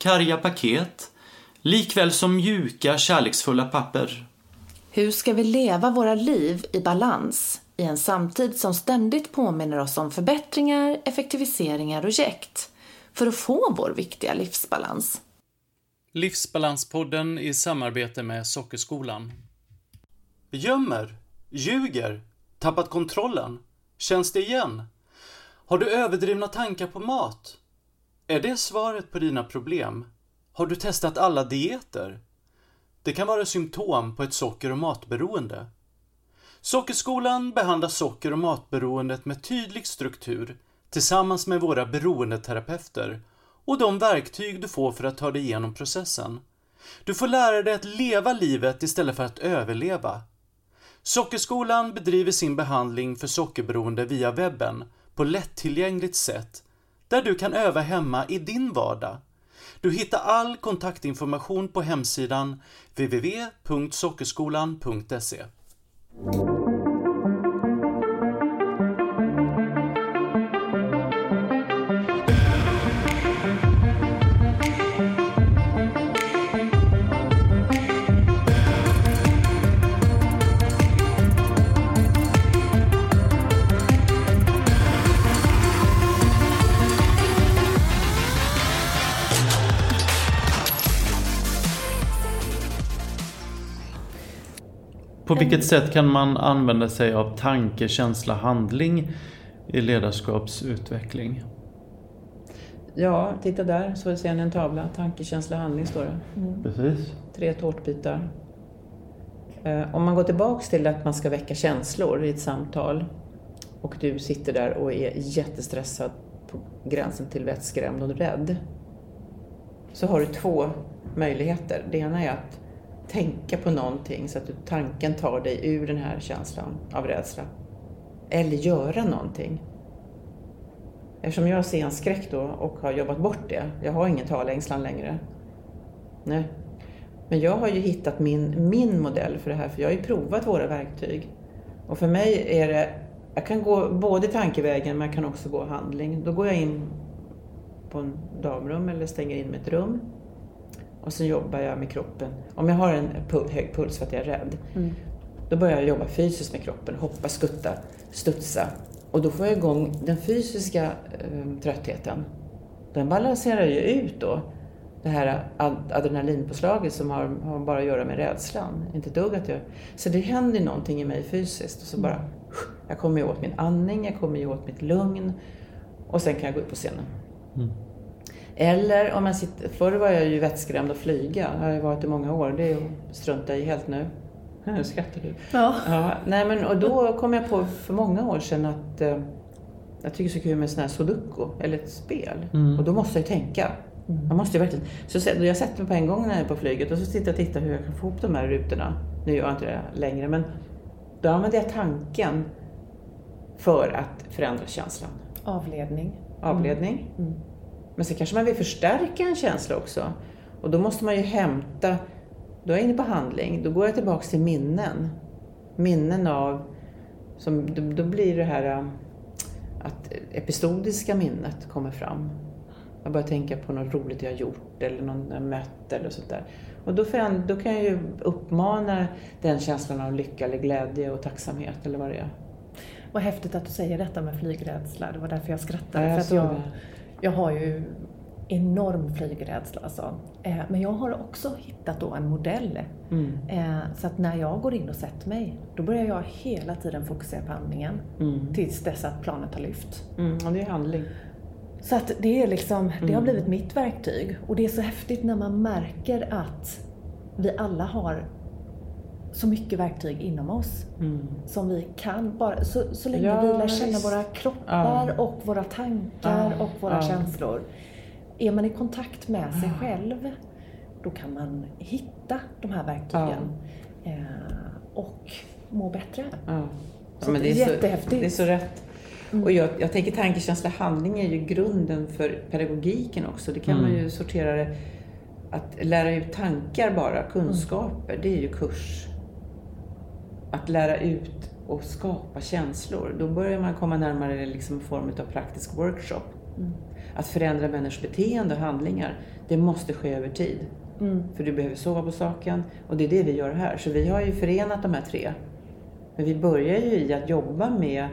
karga paket, likväl som mjuka, kärleksfulla papper. Hur ska vi leva våra liv i balans i en samtid som ständigt påminner oss om förbättringar, effektiviseringar och jäkt för att få vår viktiga livsbalans? Livsbalanspodden i samarbete med Sockerskolan. Gömmer, ljuger, tappat kontrollen. Känns det igen? Har du överdrivna tankar på mat? Är det svaret på dina problem? Har du testat alla dieter? Det kan vara symptom på ett socker och matberoende. Sockerskolan behandlar socker och matberoendet med tydlig struktur tillsammans med våra beroendeterapeuter och de verktyg du får för att ta dig igenom processen. Du får lära dig att leva livet istället för att överleva. Sockerskolan bedriver sin behandling för sockerberoende via webben på lättillgängligt sätt där du kan öva hemma i din vardag. Du hittar all kontaktinformation på hemsidan www.sockerskolan.se. På vilket sätt kan man använda sig av tanke, känsla, handling i ledarskapsutveckling? Ja, titta där så ser ni en tavla. Tanke, känsla, handling står det. Mm. Precis. Tre tårtbitar. Eh, om man går tillbaks till att man ska väcka känslor i ett samtal och du sitter där och är jättestressad på gränsen till vettskrämd och rädd. Så har du två möjligheter. Det ena är att tänka på någonting så att tanken tar dig ur den här känslan av rädsla. Eller göra någonting. Eftersom jag har scenskräck då och har jobbat bort det, jag har ingen talängslan längre. Nej. Men jag har ju hittat min, min modell för det här, för jag har ju provat våra verktyg. Och för mig är det, jag kan gå både tankevägen men jag kan också gå handling. Då går jag in på en damrum eller stänger in mig ett rum och så jobbar jag med kroppen. Om jag har en hög puls för att jag är rädd, mm. då börjar jag jobba fysiskt med kroppen. Hoppa, skutta, studsa. Och då får jag igång den fysiska eh, tröttheten. Den balanserar ju ut då det här adrenalinpåslaget som har, har, bara att göra med rädslan. Inte dugg att göra. Så det händer någonting i mig fysiskt. Och så bara, jag kommer åt min andning, jag kommer åt mitt lugn. Och sen kan jag gå upp på scenen. Mm. Eller om man sitter, förr var jag ju vettskrämd att flyga. Det har jag varit i många år. Det struntar jag i helt nu. Nu skrattar du. Ja. ja. Nej, men, och då kom jag på för många år sedan att eh, jag tycker det är så kul med sån här sudoku, eller ett spel. Mm. Och då måste jag ju tänka. Mm. Man måste ju verkligen... Så jag sätter mig på en gång när jag är på flyget och så sitter jag och tittar hur jag kan få ihop de här rutorna. Nu gör jag inte det längre, men då använder jag tanken för att förändra känslan. Avledning. Avledning. Mm. Men sen kanske man vill förstärka en känsla också. Och då måste man ju hämta, då är jag inne på handling, då går jag tillbaks till minnen. Minnen av, som, då blir det här äh, att episodiska minnet kommer fram. Jag börjar tänka på något roligt jag gjort eller någon jag mött eller sånt där. Och då, jag, då kan jag ju uppmana den känslan av lycka eller glädje och tacksamhet eller vad det är. Vad häftigt att du säger detta med flygrädsla. Det var därför jag skrattade. Ja, jag för att jag, jag har ju enorm flygrädsla alltså. Eh, men jag har också hittat då en modell. Mm. Eh, så att när jag går in och sätter mig, då börjar jag hela tiden fokusera på andningen mm. tills dess att planet har lyft. Mm, och det är handling. Så att det är liksom, det har mm. blivit mitt verktyg. Och det är så häftigt när man märker att vi alla har så mycket verktyg inom oss mm. som vi kan. Bara, så, så länge ja, vi lär känna våra kroppar ja. och våra tankar ja. och våra känslor. är man i kontakt med sig själv, då kan man hitta de här verktygen eh, och må bättre. Ja. Så men det, är jättehäftigt. Så, det är så rätt. Mm. Och jag, jag tänker tankekänsla handling är ju grunden för pedagogiken också. Det kan mm. man ju sortera det. Att lära ut tankar bara, kunskaper, mm. det är ju kurs. Att lära ut och skapa känslor, då börjar man komma närmare liksom en form av praktisk workshop. Mm. Att förändra människors beteende och handlingar, det måste ske över tid. Mm. För du behöver sova på saken och det är det vi gör här. Så vi har ju förenat de här tre. Men vi börjar ju i att jobba med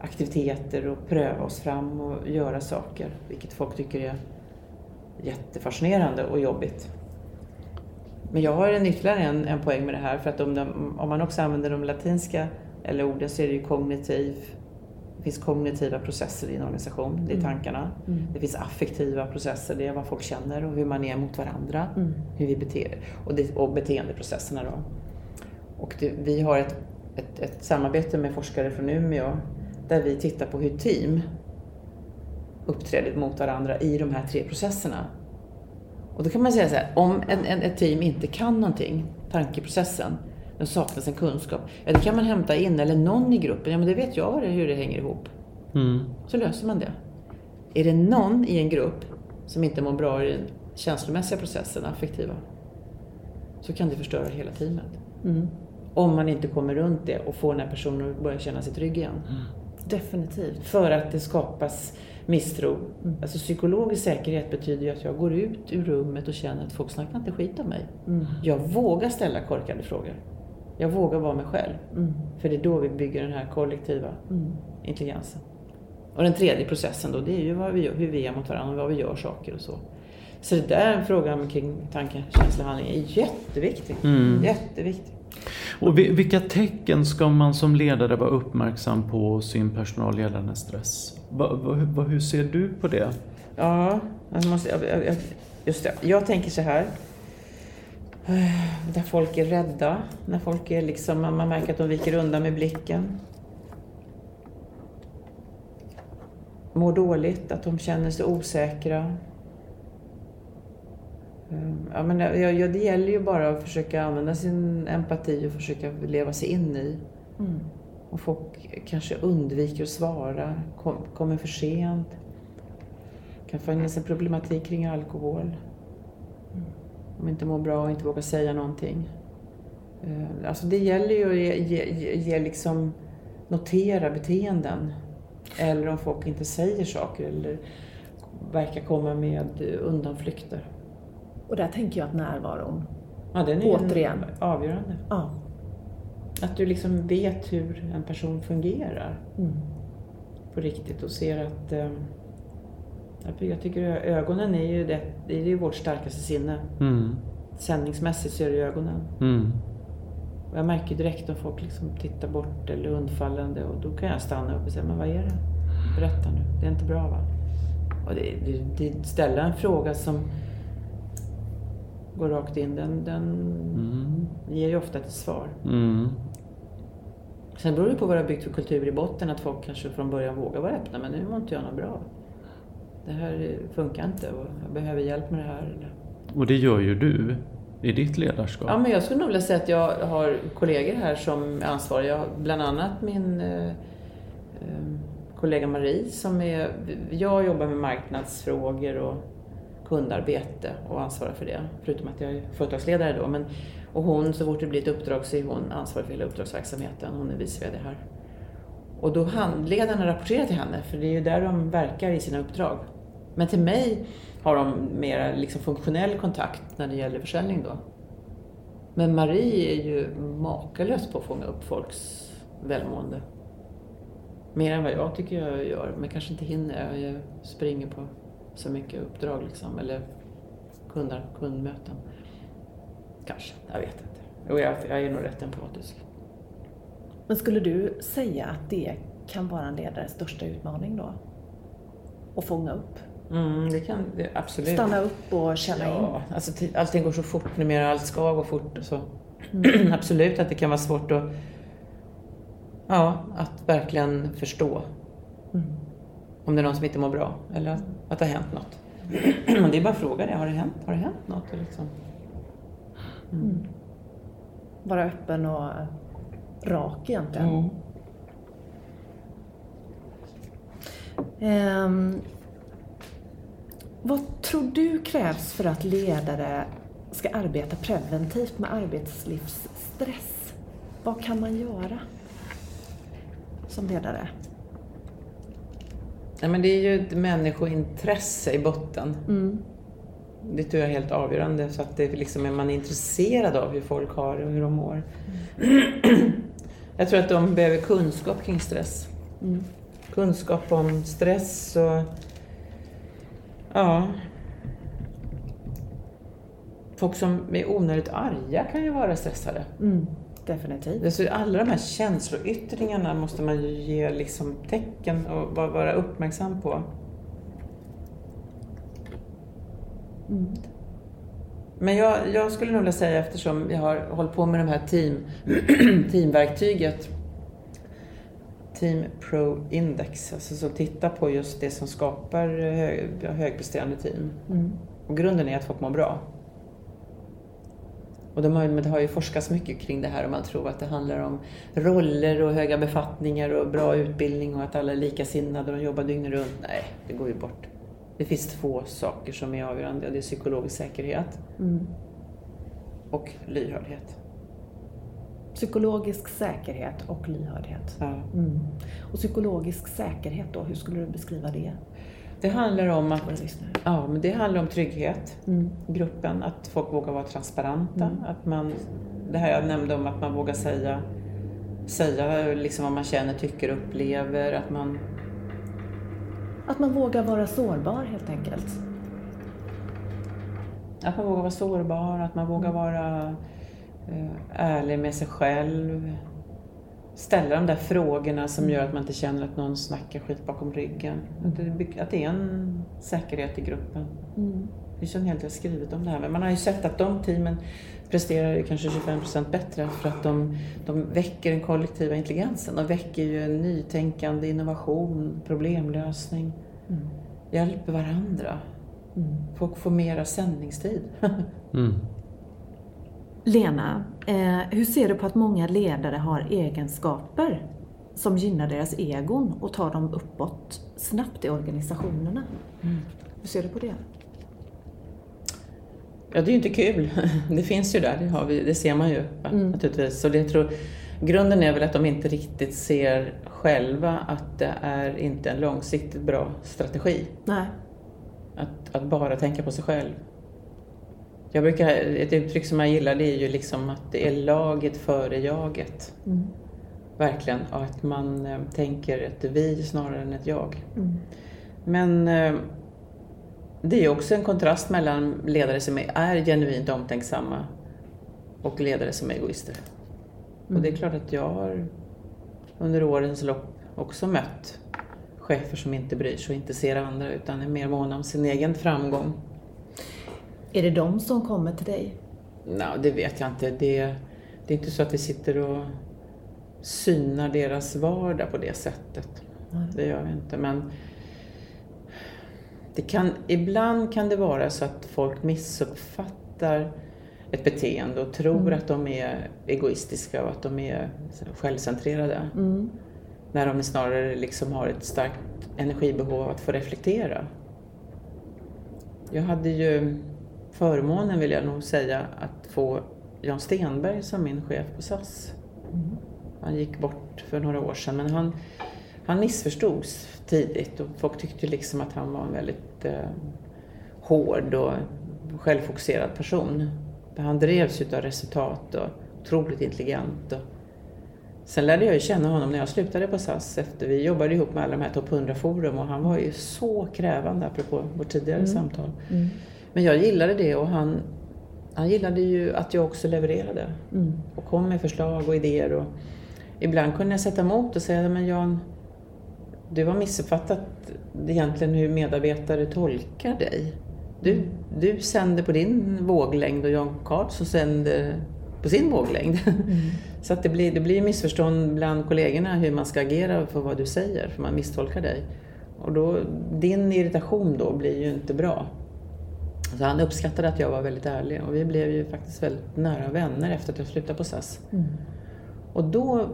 aktiviteter och pröva oss fram och göra saker, vilket folk tycker är jättefascinerande och jobbigt. Men jag har en ytterligare en, en poäng med det här, för att om, de, om man också använder de latinska eller orden så är det ju kognitiv det finns kognitiva processer i en organisation, det är mm. tankarna. Mm. Det finns affektiva processer, det är vad folk känner och hur man är mot varandra. Mm. Hur vi beter och, det, och beteendeprocesserna då. Och det, vi har ett, ett, ett, samarbete med forskare från Umeå där vi tittar på hur team uppträder mot varandra i de här tre processerna. Och då kan man säga så här, om en, en, ett team inte kan någonting, tankeprocessen, det saknas en kunskap. Ja, det kan man hämta in, eller någon i gruppen, ja men det vet jag hur det hänger ihop. Mm. Så löser man det. Är det någon i en grupp som inte mår bra i den känslomässiga processen, affektiva, så kan det förstöra hela teamet. Mm. Om man inte kommer runt det och får den här personen att börja känna sig trygg igen. Mm. Definitivt. För att det skapas misstro. Mm. Alltså psykologisk säkerhet betyder ju att jag går ut ur rummet och känner att folk snackar inte skit om mig. Mm. Jag vågar ställa korkade frågor. Jag vågar vara mig själv. Mm. För det är då vi bygger den här kollektiva mm. intelligensen. Och den tredje processen då, det är ju vi gör, hur vi är mot varandra och vad vi gör saker och så. Så det där frågan kring tanke, känsla, handling är jätteviktig. Mm. Jätteviktig. Och vilka tecken ska man som ledare vara uppmärksam på sin personal gällande stress? Va, va, hur ser du på det? Ja, jag måste, jag, just det. Jag tänker så här. Där folk är rädda, när folk är liksom, man märker att de viker undan med blicken. Mår dåligt, att de känner sig osäkra. Ja, men ja, det gäller ju bara att försöka använda sin empati och försöka leva sig in i. Mm. Och folk kanske undviker att svara, kom, kommer för sent. kan finnas en problematik kring alkohol. Mm. Om inte mår bra och inte vågar säga någonting. Eh, alltså det gäller ju att ge, ge, ge liksom notera beteenden. Eller om folk inte säger saker eller verkar komma med undanflykter. Och där tänker jag att närvaron, ja, den är återigen, avgörande. Ja. Att du liksom vet hur en person fungerar mm. på riktigt och ser att eh, jag tycker ögonen är ju, det, det är ju vårt starkaste sinne. Mm. Sändningsmässigt så är det ögonen. Mm. Och jag märker direkt om folk liksom tittar bort eller undfallande och då kan jag stanna upp och säga, men vad är det? Berätta nu, det är inte bra va? Och det, det, det ställa en fråga som går rakt in, den, den mm. ger ju ofta ett svar. Mm. Sen beror det på vad det har byggt för kultur i botten, att folk kanske från början vågar vara öppna, men nu mår inte jag något bra. Det här funkar inte och jag behöver hjälp med det här. Och det gör ju du i ditt ledarskap. Ja, men jag skulle nog vilja säga att jag har kollegor här som är ansvariga. Bland annat min eh, eh, kollega Marie som är, jag jobbar med marknadsfrågor och kundarbete och ansvarar för det. Förutom att jag är företagsledare då. Men, och hon, så fort det blir ett uppdrag så är hon ansvarig för hela uppdragsverksamheten. Hon är vice VD här. Och då handledarna rapporterar till henne, för det är ju där de verkar i sina uppdrag. Men till mig har de mer liksom funktionell kontakt när det gäller försäljning då. Men Marie är ju makalös på att fånga upp folks välmående. Mer än vad jag tycker jag gör, men kanske inte hinner. Jag springer på så mycket uppdrag liksom, eller kundar, kundmöten. Kanske, jag vet inte. Jo, jag, jag är nog rätt empatisk. Men skulle du säga att det kan vara en ledares största utmaning då? Att fånga upp? Mm, det kan det, absolut. Stanna upp och känna ja, in? Alltså, allting går så fort numera, allt ska gå fort. Så. Mm. absolut att det kan vara svårt att, ja, att verkligen förstå. Mm. Om det är någon som inte mår bra eller att, att det har hänt något. det är bara att fråga det. Har det hänt, har det hänt något? Liksom? Mm. Mm. Vara öppen och rak egentligen. Um, vad tror du krävs för att ledare ska arbeta preventivt med arbetslivsstress? Vad kan man göra som ledare? Ja, men det är ju ett människointresse i botten. Mm. Det tror jag är helt avgörande, så att det liksom är man är intresserad av hur folk har det och hur de mår. Mm. jag tror att de behöver kunskap kring stress. Mm. Kunskap om stress och Ja. Folk som är onödigt arga kan ju vara stressade. Definitivt. Så alla de här känsloyttringarna måste man ju ge liksom tecken och vara uppmärksam på. Mm. Men jag, jag, skulle nog vilja säga, eftersom jag har hållit på med de här team, teamverktyget, Team Pro Index, alltså som tittar på just det som skapar hög, högpresterande team. Mm. Och grunden är att folk mår bra. Och de har, det har ju forskats mycket kring det här och man tror att det handlar om roller och höga befattningar och bra utbildning och att alla är likasinnade och de jobbar dygnet runt. Nej, det går ju bort. Det finns två saker som är avgörande och det är psykologisk säkerhet mm. och lyhördhet. Psykologisk säkerhet och lyhördhet. Ja. Mm. Och psykologisk säkerhet då, hur skulle du beskriva det? Det handlar om att, ja, men det handlar om trygghet mm. gruppen, att folk vågar vara transparenta. Mm. Att man, det här jag nämnde om att man vågar säga, säga liksom vad man känner, tycker, upplever. Att man, att man vågar vara sårbar helt enkelt. Att man vågar vara sårbar, att man vågar mm. vara Eh, ärlig med sig själv. Ställa de där frågorna som gör att man inte känner att någon snackar skit bakom ryggen. Att det, är en säkerhet i gruppen. Mm. Det ju en hel del skrivet om det här, men man har ju sett att de teamen presterar kanske 25 procent bättre för att de, de väcker den kollektiva intelligensen. De väcker ju en nytänkande, innovation, problemlösning. Mm. Hjälper varandra. Mm. Folk får mera sändningstid. mm. Lena, eh, hur ser du på att många ledare har egenskaper som gynnar deras egon och tar dem uppåt snabbt i organisationerna? Mm. Hur ser du på det? Ja, det är ju inte kul. Det finns ju där, det, har vi, det ser man ju mm. naturligtvis. Så det tror, grunden är väl att de inte riktigt ser själva att det är inte en långsiktigt bra strategi. Nej. Att, att bara tänka på sig själv. Jag brukar, ett uttryck som jag gillar det är ju liksom att det är laget före jaget. Mm. Verkligen, och att man eh, tänker ett vi snarare än ett jag. Mm. Men eh, det är också en kontrast mellan ledare som är, genuint omtänksamma och ledare som är egoister. Mm. Och det är klart att jag har under årens lopp också mött chefer som inte bryr sig och inte ser andra utan är mer måna om sin egen framgång. Är det de som kommer till dig? Nej, det vet jag inte. Det, det är inte så att vi sitter och synar deras vardag på det sättet. Nej. Det gör vi inte. Men det kan, ibland kan det vara så att folk missuppfattar ett beteende och tror mm. att de är egoistiska och att de är självcentrerade. Mm. När de snarare liksom har ett starkt energibehov att få reflektera. Jag hade ju förmånen, vill jag nog säga, att få Jan Stenberg som min chef på SAS. Mm. Han gick bort för några år sedan, men han, han missförstods tidigt och folk tyckte liksom att han var en väldigt eh, hård och självfokuserad person. Han drevs av resultat och otroligt intelligent. Och sen lärde jag ju känna honom när jag slutade på SAS. Efter vi jobbade ihop med alla de här topp 100-forum och han var ju så krävande, apropå vårt tidigare mm. samtal. Mm. Men jag gillade det och han, han gillade ju att jag också levererade mm. och kom med förslag och idéer. Och ibland kunde jag sätta emot och säga, men Jan, du har missuppfattat egentligen hur medarbetare tolkar dig. Du, mm. du sänder på din våglängd och Jan Karlsson sänder på sin våglängd. Mm. Så att det blir, det blir missförstånd bland kollegorna hur man ska agera för vad du säger, för man misstolkar dig. Och då, din irritation då blir ju inte bra. Så han uppskattade att jag var väldigt ärlig och vi blev ju faktiskt väldigt nära vänner efter att jag slutade på SAS. Mm. Och då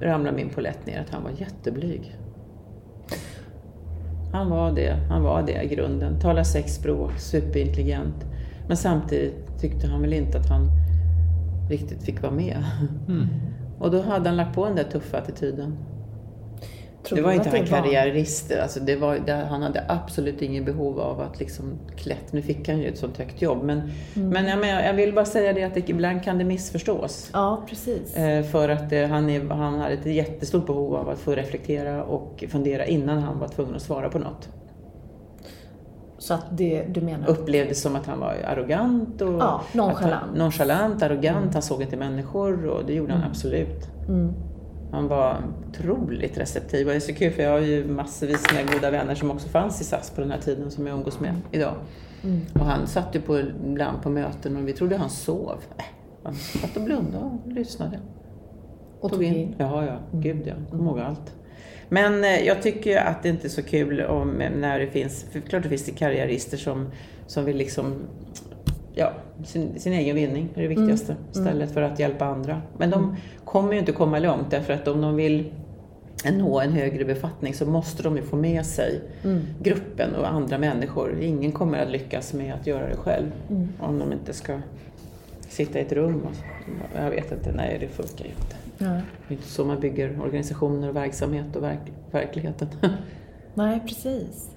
ramlade min polett ner att han var jätteblyg. Han var det, han var det i grunden. Talar sex språk, superintelligent. Men samtidigt tyckte han väl inte att han riktigt fick vara med. Mm. Och då hade han lagt på den där tuffa attityden. Det var inte han karriärist. Alltså det var, det, han hade absolut ingen behov av att liksom klättra. Nu fick han ju ett sånt högt jobb. Men, mm. men, jag, men jag vill bara säga det att det, ibland kan det missförstås. Ja, precis. Eh, för att eh, han, är, han hade ett jättestort behov av att få reflektera och fundera innan han var tvungen att svara på något. Så att det du menar? Upplevdes som att han var arrogant och ja, nonchalant. Han, nonchalant, arrogant, mm. han såg inte människor och det gjorde han mm. absolut. Mm. Han var otroligt receptiv och det är så kul för jag har ju massvis med goda vänner som också fanns i SAS på den här tiden som jag umgås med idag. Mm. Och han satt ju på, ibland på möten och vi trodde han sov. Äh, han satt och blundade och lyssnade. Och tog in? Ja, ja. Mm. Gud ja. Kommer ihåg allt. Men eh, jag tycker att det inte är så kul om, när det finns, för klart det finns det karriärister som, som vill liksom ja, sin, sin egen vinning är det viktigaste mm. istället för att hjälpa andra. Men de mm. kommer ju inte komma långt därför att om de vill nå en högre befattning så måste de ju få med sig mm. gruppen och andra människor. Ingen kommer att lyckas med att göra det själv mm. om de inte ska sitta i ett rum. Och, jag vet inte, nej det funkar ju inte. Ja. Det är inte så man bygger organisationer och verksamhet och verk, verkligheten. nej, precis.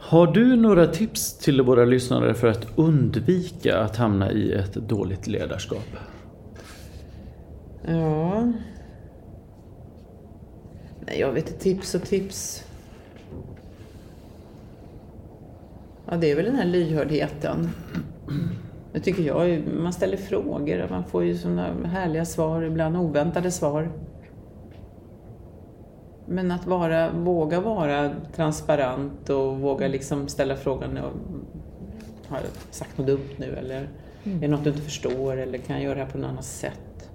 Har du några tips till våra lyssnare för att undvika att hamna i ett dåligt ledarskap? Ja... Nej, jag vet inte. Tips och tips. Ja, det är väl den här lyhördheten. Det tycker jag. Man ställer frågor och man får ju sådana härliga svar, ibland oväntade svar. Men att vara, våga vara transparent och våga liksom ställa frågan har jag sagt något dumt nu eller mm. är det något du inte förstår eller kan jag göra det här på något annat sätt?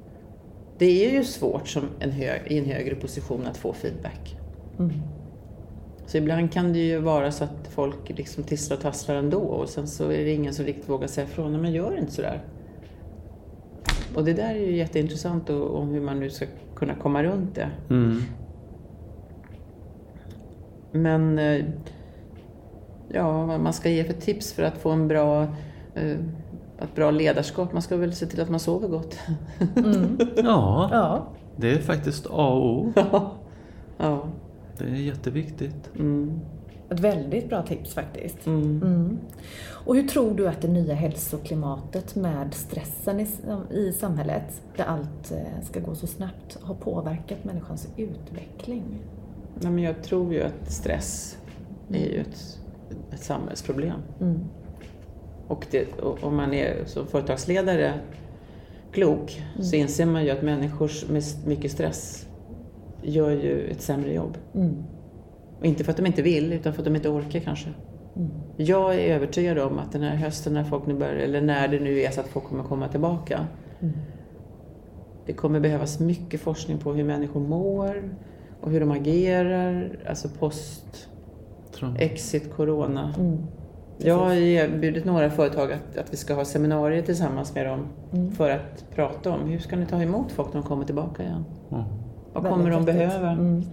Det är ju svårt som en hög, i en högre position att få feedback. Mm. Så ibland kan det ju vara så att folk liksom tisslar och tasslar ändå och sen så är det ingen som riktigt vågar säga ifrån. Men gör inte sådär. Och det där är ju jätteintressant om hur man nu ska kunna komma runt det. Mm. Men eh, ja, vad man ska ge för tips för att få en bra, eh, ett bra ledarskap? Man ska väl se till att man sover gott. Mm. Ja, ja, det är faktiskt A och O. ja. Det är jätteviktigt. Mm. Ett väldigt bra tips faktiskt. Mm. Mm. Och hur tror du att det nya hälsoklimatet med stressen i, i samhället, där allt eh, ska gå så snabbt, har påverkat människans utveckling? Nej, men jag tror ju att stress är ju ett, ett samhällsproblem. Mm. Och, det, och om man är som företagsledare klok mm. så inser man ju att människor med mycket stress gör ju ett sämre jobb. Mm. Och inte för att de inte vill, utan för att de inte orkar kanske. Mm. Jag är övertygad om att den här hösten när folk nu börjar, eller när det nu är så att folk kommer komma tillbaka. Mm. Det kommer behövas mycket forskning på hur människor mår, och hur de agerar, alltså post exit corona. Mm. Jag har erbjudit några företag att, att vi ska ha seminarier tillsammans med dem mm. för att prata om hur ska ni ta emot folk när de kommer tillbaka igen? Mm. Vad kommer de behöva mm.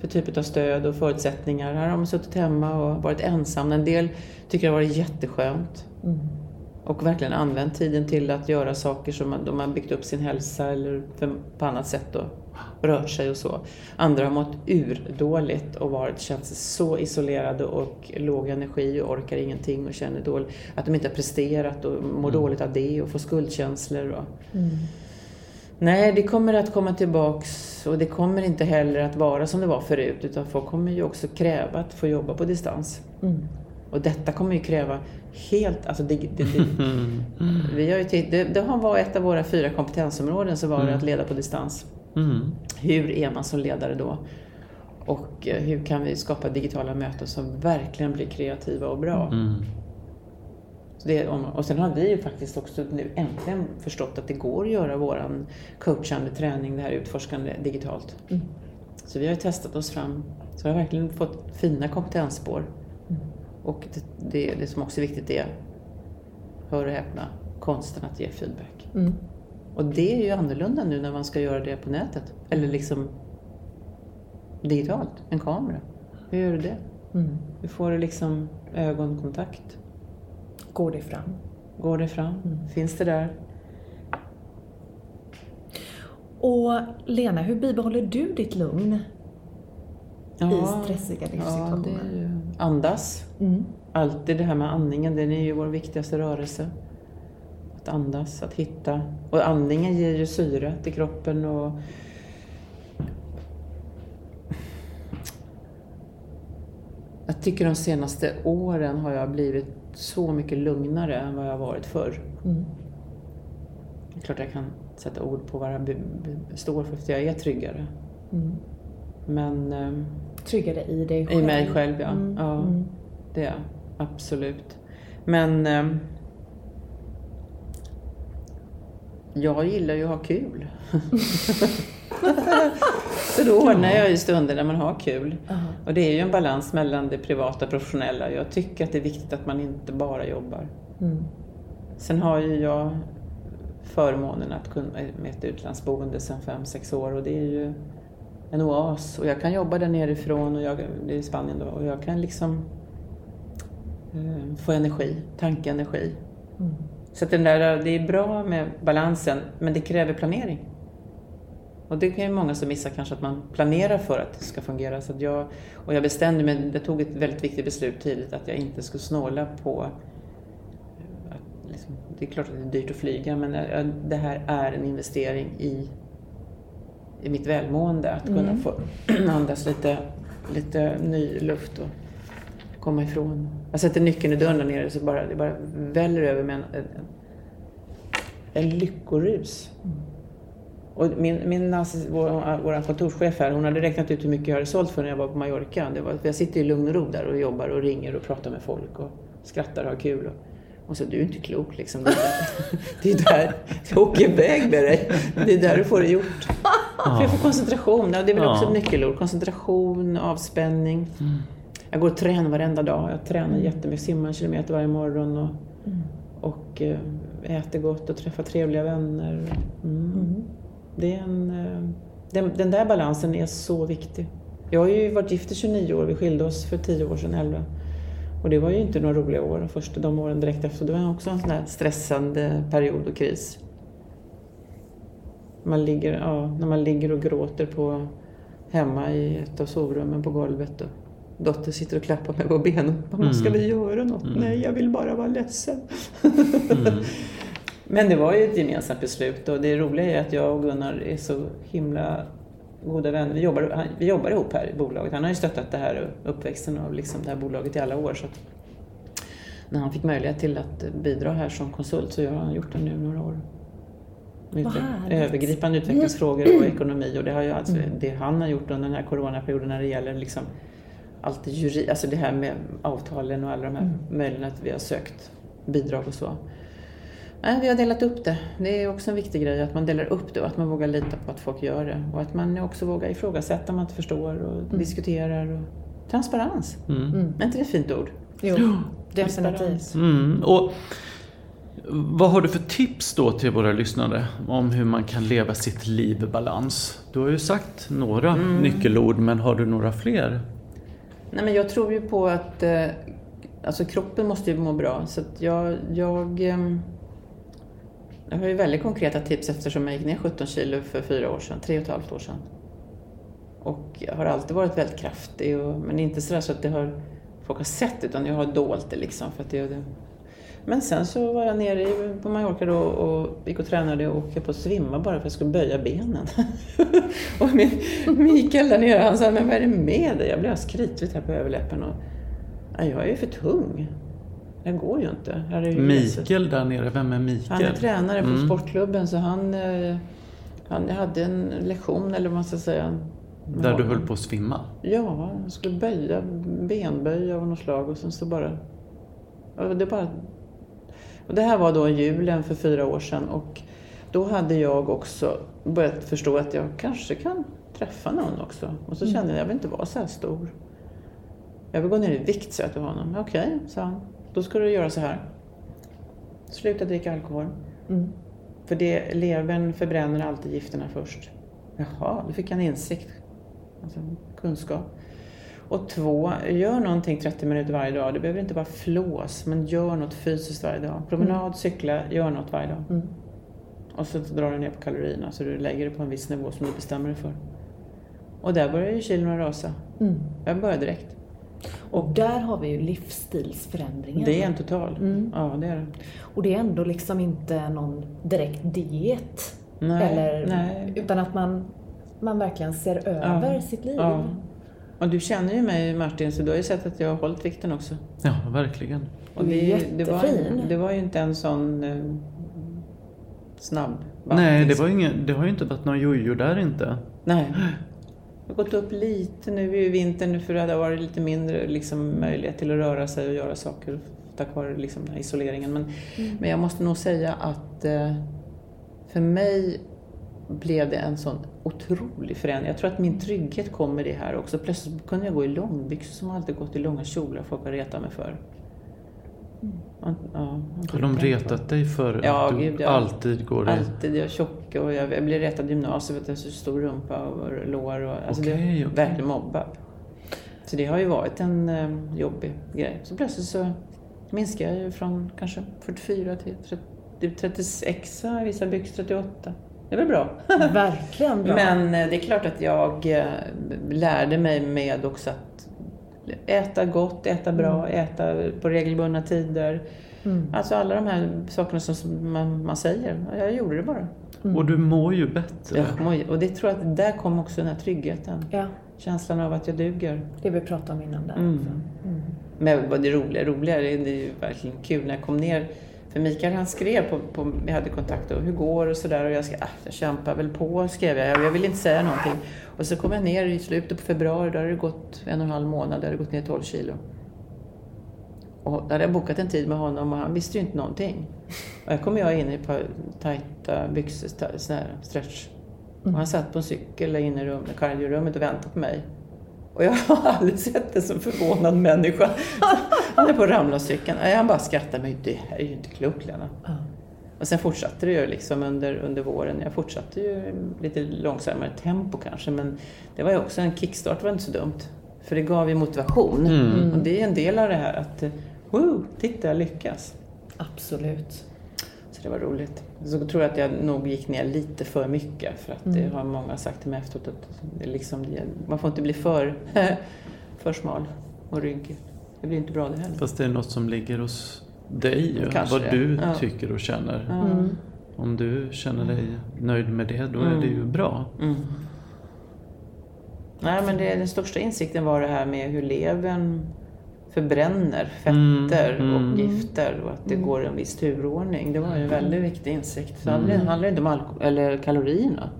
för typ av stöd och förutsättningar? Här har de suttit hemma och varit ensamma. En del tycker det har varit jätteskönt. Och verkligen använt tiden till att göra saker som de har byggt upp sin hälsa eller på annat sätt då rört sig och så. Andra har mått urdåligt och varit, känt sig så isolerade och låg energi och orkar ingenting och känner dåligt. Att de inte har presterat och mår mm. dåligt av det och får skuldkänslor. Och... Mm. Nej, det kommer att komma tillbaks och det kommer inte heller att vara som det var förut utan folk kommer ju också kräva att få jobba på distans. Mm. Och detta kommer ju kräva helt, alltså det, det, det, vi har ju det, det var ett av våra fyra kompetensområden så var det mm. att leda på distans. Mm. Hur är man som ledare då? Och eh, hur kan vi skapa digitala möten som verkligen blir kreativa och bra? Mm. Det, och sen har vi ju faktiskt också nu äntligen förstått att det går att göra våran coachande träning, det här utforskande digitalt. Mm. Så vi har testat oss fram. Så vi har verkligen fått fina kompetensspår. Mm. Och det, det, det, som också är viktigt är, hör och häpna, konsten att ge feedback. Mm. Och det är ju annorlunda nu när man ska göra det på nätet. Eller liksom digitalt, en kamera. Hur gör du det? Mm. Hur får du liksom ögonkontakt? Går det fram? Går det fram? Mm. Finns det där? Och Lena, hur bibehåller du ditt lugn ja, i stressiga livssituationer? Ja, andas. Mm. Alltid det här med andningen, den är ju vår viktigaste rörelse. Att andas, att hitta. Och andningen ger ju syre till kroppen och Jag tycker de senaste åren har jag blivit så mycket lugnare än vad jag varit förr. Mm. Det är klart jag kan sätta ord på vad jag står för, för jag är tryggare. Mm. Men... Um, tryggare i dig själv? I mig själv, ja. Mm. ja mm. Det är jag. Absolut. Men... Um, jag gillar ju att ha kul. Så då ordnar jag ju stunder när man har kul. Uh-huh. Och det är ju en balans mellan det privata och professionella. Jag tycker att det är viktigt att man inte bara jobbar. Mm. Sen har ju jag förmånen att kunna med ett utlandsboende sedan 5-6 år och det är ju en oas. Och jag kan jobba där nerifrån, och jag, det är i Spanien då, och jag kan liksom eh, få energi, tankeenergi. Mm. Så att den där, det är bra med balansen, men det kräver planering. Och det kan ju många som missar kanske att man planerar för att det ska fungera. Så jag, och jag bestämde mig, jag tog ett väldigt viktigt beslut tidigt att jag inte skulle snåla på att, liksom, det är klart att det är dyrt att flyga men det här är en investering i, i mitt välmående. Att kunna mm. få andas lite, lite ny luft och komma ifrån. Jag sätter nyckeln i dörren där nere så bara, det bara väller över med en, en, en lyckorus. Mm. Och min, min vår, vår kontorschef här, hon hade räknat ut hur mycket jag hade sålt för när jag var på Mallorca. Det var, jag sitter i lugn och ro där och jobbar och ringer och pratar med folk och skrattar och har kul. Och, och så, du är inte klok liksom. Det är där, åker iväg med dig. Det är där du får det gjort. Ja. För jag får koncentration, det är väl också ett nyckelord. Koncentration, avspänning. Mm. Jag går och tränar varenda dag. Jag tränar jättemycket, simmar en kilometer varje morgon. Och, mm. och eh, äter gott och träffar trevliga vänner. Mm. mm. Det är en, eh, den, den, där balansen är så viktig. Jag har ju varit gift i 29 år, vi skilde oss för 10 år sedan, 11. Och det var ju inte några roliga år, de första de åren direkt efter. Det var också en sån där stressande period och kris. Man ligger, ja, när man ligger och gråter på, hemma i ett av sovrummen på golvet. Och dotter sitter och klappar mig på benen. Mamma, mm. ska vi göra något? Mm. Nej, jag vill bara vara ledsen. Mm. Men det var ju ett gemensamt beslut och det roliga är att jag och Gunnar är så himla goda vänner. Vi jobbar, vi jobbar ihop här i bolaget. Han har ju stöttat det här uppväxten av liksom det här bolaget i alla år. Så när han fick möjlighet till att bidra här som konsult så har han gjort det nu några år. Övergripande utvecklingsfrågor och ekonomi och det, har ju alltså, mm. det han har gjort under den här coronaperioden när det gäller liksom allt det juri, alltså det här med avtalen och alla de här mm. möjligheterna att vi har sökt bidrag och så. Nej, vi har delat upp det. Det är också en viktig grej att man delar upp det och att man vågar lita på att folk gör det. Och att man också vågar ifrågasätta om man inte förstår och mm. diskuterar. Och... Transparens. Mm. Mm. Är inte det ett fint ord? Jo, definitivt. Mm. Och vad har du för tips då till våra lyssnare om hur man kan leva sitt liv i balans? Du har ju sagt några mm. nyckelord, men har du några fler? Nej, men jag tror ju på att eh, alltså kroppen måste ju må bra. Så jag, jag ehm, jag har ju väldigt konkreta tips eftersom jag gick ner 17 kilo för fyra år sedan, tre och ett halvt år sedan. Och jag har alltid varit väldigt kraftig, och, men inte sådär så att det har, folk har sett utan jag har dolt det liksom. För att det. Men sen så var jag nere på Mallorca då och gick och tränade och höll på att svimma bara för att jag skulle böja benen. och min, Mikael där nere han sa, men vad är det med dig? Jag blev skritvit här på överläppen och jag är ju för tung. Det går ju inte. Mikael där nere, vem är Mikael? Han är tränare på mm. sportklubben så han, eh, han hade en lektion eller vad man ska säga. Där du höll på att svimma? Ja, han skulle böja, benböja av något slag och sen så bara... Det, bara och det här var då julen för fyra år sedan och då hade jag också börjat förstå att jag kanske kan träffa någon också. Och så kände jag, jag vill inte vara så här stor. Jag vill gå ner i vikt, sa jag till honom. Okej, okay, sa han. Då ska du göra så här. Sluta dricka alkohol. Mm. För det, levern förbränner alltid gifterna först. Jaha, då fick jag en insikt. Alltså kunskap. Och två, gör någonting 30 minuter varje dag. Det behöver inte vara flås, men gör något fysiskt varje dag. Promenad, mm. cykla, gör något varje dag. Mm. Och så drar du ner på kalorierna så du lägger det på en viss nivå som du bestämmer dig för. Och där börjar ju kilona rasa. Mm. Jag började direkt. Och där har vi ju livsstilsförändringen. Det är en total. Mm. Ja, det är det. Och det är ändå liksom inte någon direkt diet. Nej, eller, nej. Utan att man, man verkligen ser över ja, sitt liv. Ja. Och du känner ju mig Martin, så du har ju sett att jag har hållit vikten också. Ja, verkligen. Och det, det, var, det var ju inte en sån eh, snabb Nej, det, var ingen, det har ju inte varit någon jojo där inte. Nej. Det har gått upp lite nu i vintern för det har varit lite mindre liksom, möjlighet till att röra sig och göra saker tack vare liksom, den här isoleringen. Men, mm. men jag måste nog säga att eh, för mig blev det en sån otrolig förändring. Jag tror att min trygghet kommer det här också. Plötsligt kunde jag gå i långbyxor som alltid gått i långa kjolar folk har retat mig för. Ja, har de retat dig för ja, att du gud, jag, alltid går i... Alltid. Jag är tjock och jag, jag blev retad i gymnasiet för att jag har så stor rumpa och lår. Och, alltså okay, det är okay. verkligen mobbad. Så det har ju varit en um, jobbig grej. Så plötsligt så minskar jag ju från kanske 44 till 30, 36, vissa byxor 38. Det är väl bra? Verkligen bra. Men eh, det är klart att jag eh, lärde mig med också att äta gott, äta bra, mm. äta på regelbundna tider. Mm. Alltså alla de här sakerna som man, man säger. Jag gjorde det bara. Mm. Och du mår ju bättre. Jag mår, och det tror jag att där kom också den här tryggheten. Ja. Känslan av att jag duger. Det vi pratade om innan där mm. mm. Men det roliga, roliga, det är ju verkligen kul när jag kom ner för Mikael han skrev på, på vi hade kontakt och hur går det och sådär och jag skrev, ah, jag kämpar väl på skrev jag. Jag vill inte säga någonting. Och så kom jag ner i slutet på februari, då hade det gått en och en halv månad, då hade det gått ner 12 kilo. Och då hade jag bokat en tid med honom och han visste ju inte någonting. Och här kom jag in i ett par tajta byxor, sådana här stretch. Och han satt på en cykel inne i rum, kardiorummet och väntade på mig. Och jag har aldrig sett en så förvånad människa. Han är på att ramla av cykeln. Han bara skrattar, men det här är ju inte klokt Lena. Mm. Och sen fortsatte det ju liksom under, under våren. Jag fortsatte ju lite långsammare tempo kanske, men det var ju också en kickstart, det var inte så dumt. För det gav ju motivation. Mm. Och det är en del av det här att, wow, titta jag lyckas. Absolut. Det var roligt. Så tror jag att jag nog gick ner lite för mycket för att mm. det har många sagt till mig efteråt att det liksom, man får inte bli för, för smal och rynkig. Det blir inte bra det heller. Fast det är något som ligger hos dig, Kanske vad du ja. tycker och känner. Mm. Om du känner dig nöjd med det, då mm. är det ju bra. Mm. Nej, men det, den största insikten var det här med hur levern förbränner fetter mm, mm. och gifter och att det mm. går en viss turordning. Det var en väldigt viktig insikt. Så mm. det handlar inte om eller kalorierna.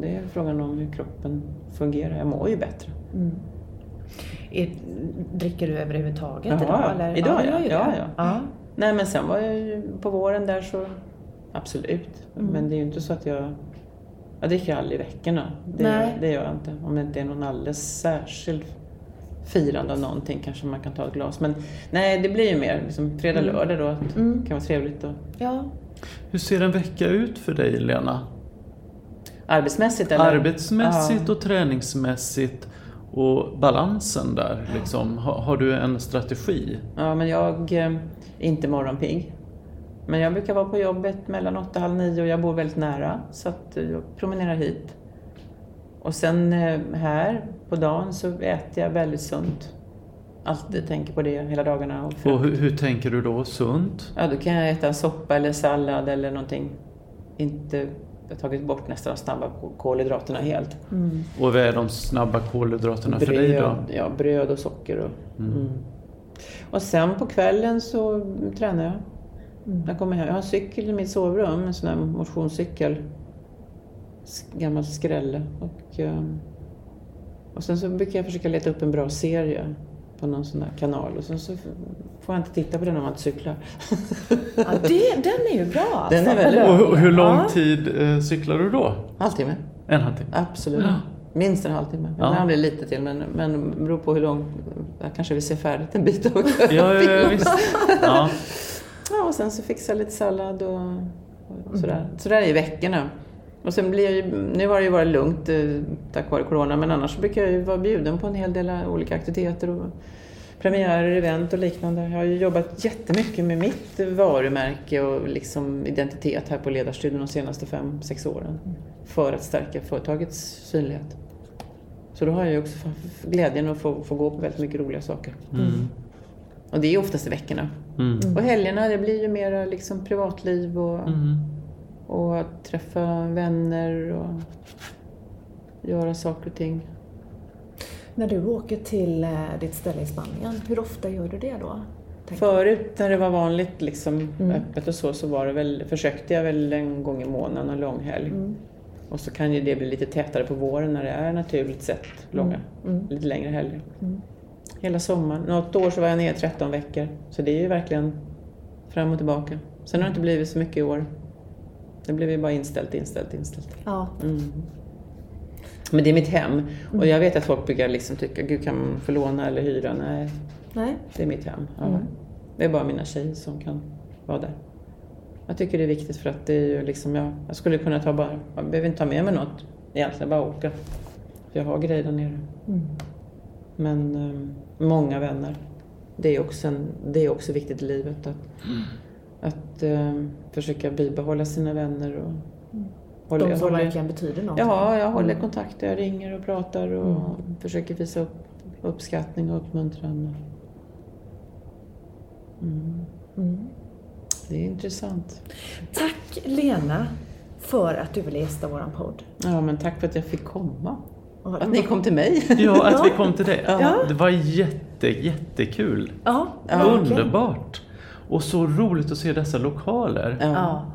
Det är frågan om hur kroppen fungerar. Jag mår ju bättre. Mm. Är, dricker du överhuvudtaget Jaha, idag? Eller? Idag ja. ja, ja. ja. ja. Nej men sen var jag ju på våren där så absolut. Mm. Men det är ju inte så att jag jag dricker aldrig i veckorna. Det, det gör jag inte. Om det inte är någon alldeles särskild firande av någonting kanske man kan ta ett glas. Men nej, det blir ju mer liksom, fredag, mm. lördag då. Det mm. kan vara trevligt. Och... Ja. Hur ser en vecka ut för dig, Lena? Arbetsmässigt eller? Arbetsmässigt ja. och träningsmässigt och balansen där. Liksom. Har, har, du en strategi? Ja, men jag är eh, inte morgonpigg. Men jag brukar vara på jobbet mellan åtta och halv nio och jag bor väldigt nära så att jag promenerar hit. Och sen eh, här på dagen så äter jag väldigt sunt. Alltid tänker på det hela dagarna. Och, och hur, hur, tänker du då? Sunt? Ja, då kan jag äta soppa eller sallad eller någonting. Inte jag har tagit bort nästan de snabba kolhydraterna helt. Mm. Och vad är de snabba kolhydraterna bröd, för dig då? Ja, bröd och socker. Och, mm. Mm. och sen på kvällen så tränar jag. Mm. Jag kommer hem. Jag har en cykel i mitt sovrum, en sån här motionscykel. Gammal skrälle. Och, ehm, och sen så brukar jag försöka leta upp en bra serie på någon sån där kanal och sen så får jag inte titta på den om man inte cyklar. Ja, det, den är ju bra alltså. Den är väldigt bra. Och hur lång tid eh, cyklar du då? Halvtimme. En halvtimme? Absolut. Ja. Minst en halvtimme. Ibland ja. blir det lite till, men, men det beror på hur lång... Jag kanske vill se färdigt en bit av ja, ja, ja, visst. Ja. ja, och sen så fixa lite sallad och, och sådär. Sådär i veckorna. Och sen blir jag nu har det ju varit lugnt eh, tack vare Corona, men annars brukar jag ju vara bjuden på en hel del olika aktiviteter och premiärer, event och liknande. Jag har ju jobbat jättemycket med mitt varumärke och liksom identitet här på Ledarstudion de senaste fem, sex åren. För att stärka företagets synlighet. Så då har jag ju också glädjen att få, få gå på väldigt mycket roliga saker. Mm. Och det är oftast i veckorna. Mm. Och helgerna, det blir ju mera liksom privatliv och, mm. Och träffa vänner och göra saker och ting. När du åker till eh, ditt ställe i Spanien, hur ofta gör du det då? Förut när det var vanligt liksom, mm. öppet och så, så var det väl, försökte jag väl en gång i månaden och långhelg. Mm. Och så kan ju det bli lite tätare på våren när det är naturligt sett långa, mm. mm. lite längre helger. Mm. Hela sommaren. Något år så var jag nere 13 veckor. Så det är ju verkligen fram och tillbaka. Sen har det inte blivit så mycket i år. Det blev ju bara inställt, inställt, inställt. Ja. Mm. Men det är mitt hem. Mm. Och jag vet att folk brukar liksom tycka, gud kan man få låna eller hyra? Nej, Nej. det är mitt hem. Ja. Mm. Det är bara mina tjejer som kan vara där. Jag tycker det är viktigt för att det är ju liksom, jag, jag skulle kunna ta bara, jag behöver inte ta med mig något egentligen, bara åka. För jag har grejer där nere. Mm. Men um, många vänner. Det är, också en, det är också viktigt i livet att, mm. Att um, försöka bibehålla sina vänner. Och, mm. håller, De som håller, verkligen betyder något. Ja, jag håller mm. kontakt. Jag ringer och pratar och mm. försöker visa upp uppskattning och uppmuntran. Mm. Mm. Det är intressant. Tack Lena för att du ville gästa vår podd. Ja, men tack för att jag fick komma. Att ni kom till mig. Ja, att vi kom till dig. Ja. Det var jätte, jättekul. Ja. Underbart. Och så roligt att se dessa lokaler. Ja.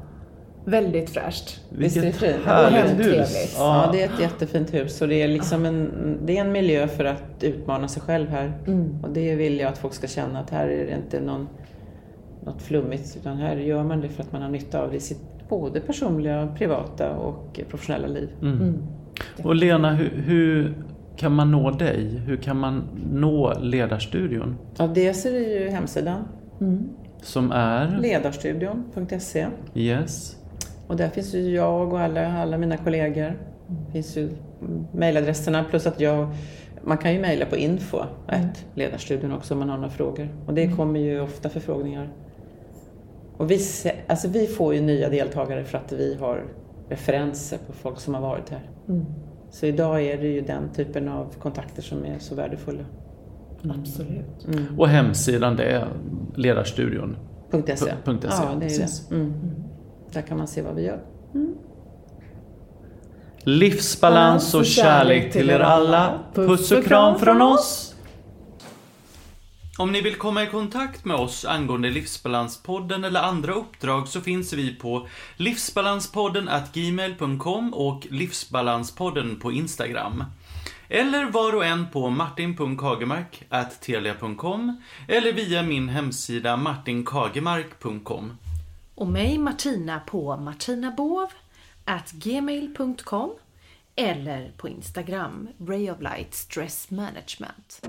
Väldigt fräscht. Vilket härligt hus. Ja. ja. det är ett jättefint hus och det är liksom en, det är en miljö för att utmana sig själv här. Mm. Och det vill jag att folk ska känna att här är det inte någon något flummigt utan här gör man det för att man har nytta av det i sitt både personliga, privata och professionella liv. Mm. Mm. Och Lena, hur, hur, kan man nå dig? Hur kan man nå Ledarstudion? Ja, dels är det ju hemsidan. Mm. Som är? Ledarstudion.se. Yes. Och där finns ju jag och alla, alla mina kollegor. Det finns ju mejladresserna plus att jag man kan ju mejla på info mm. ledarstudion också om man har några frågor. Och det mm. kommer ju ofta förfrågningar och vi, alltså vi får ju nya deltagare för att vi har referenser på folk som har varit här. Mm. Så idag är det ju den typen av kontakter som är så värdefulla. Mm. Absolut. Mm. Och hemsidan det är ledarstudion.se? .se. Ja, det är det. Mm. Där kan man se vad vi gör. Mm. Livsbalans och kärlek till er alla. Puss och kram från oss! Om ni vill komma i kontakt med oss angående Livsbalanspodden eller andra uppdrag så finns vi på livsbalanspodden gmail.com och livsbalanspodden på Instagram. Eller var och en på martin.kagemark.telia.com eller via min hemsida martinkagemark.com. Och mig Martina på martinabovgmail.com eller på Instagram, Ray of Light Stress Management.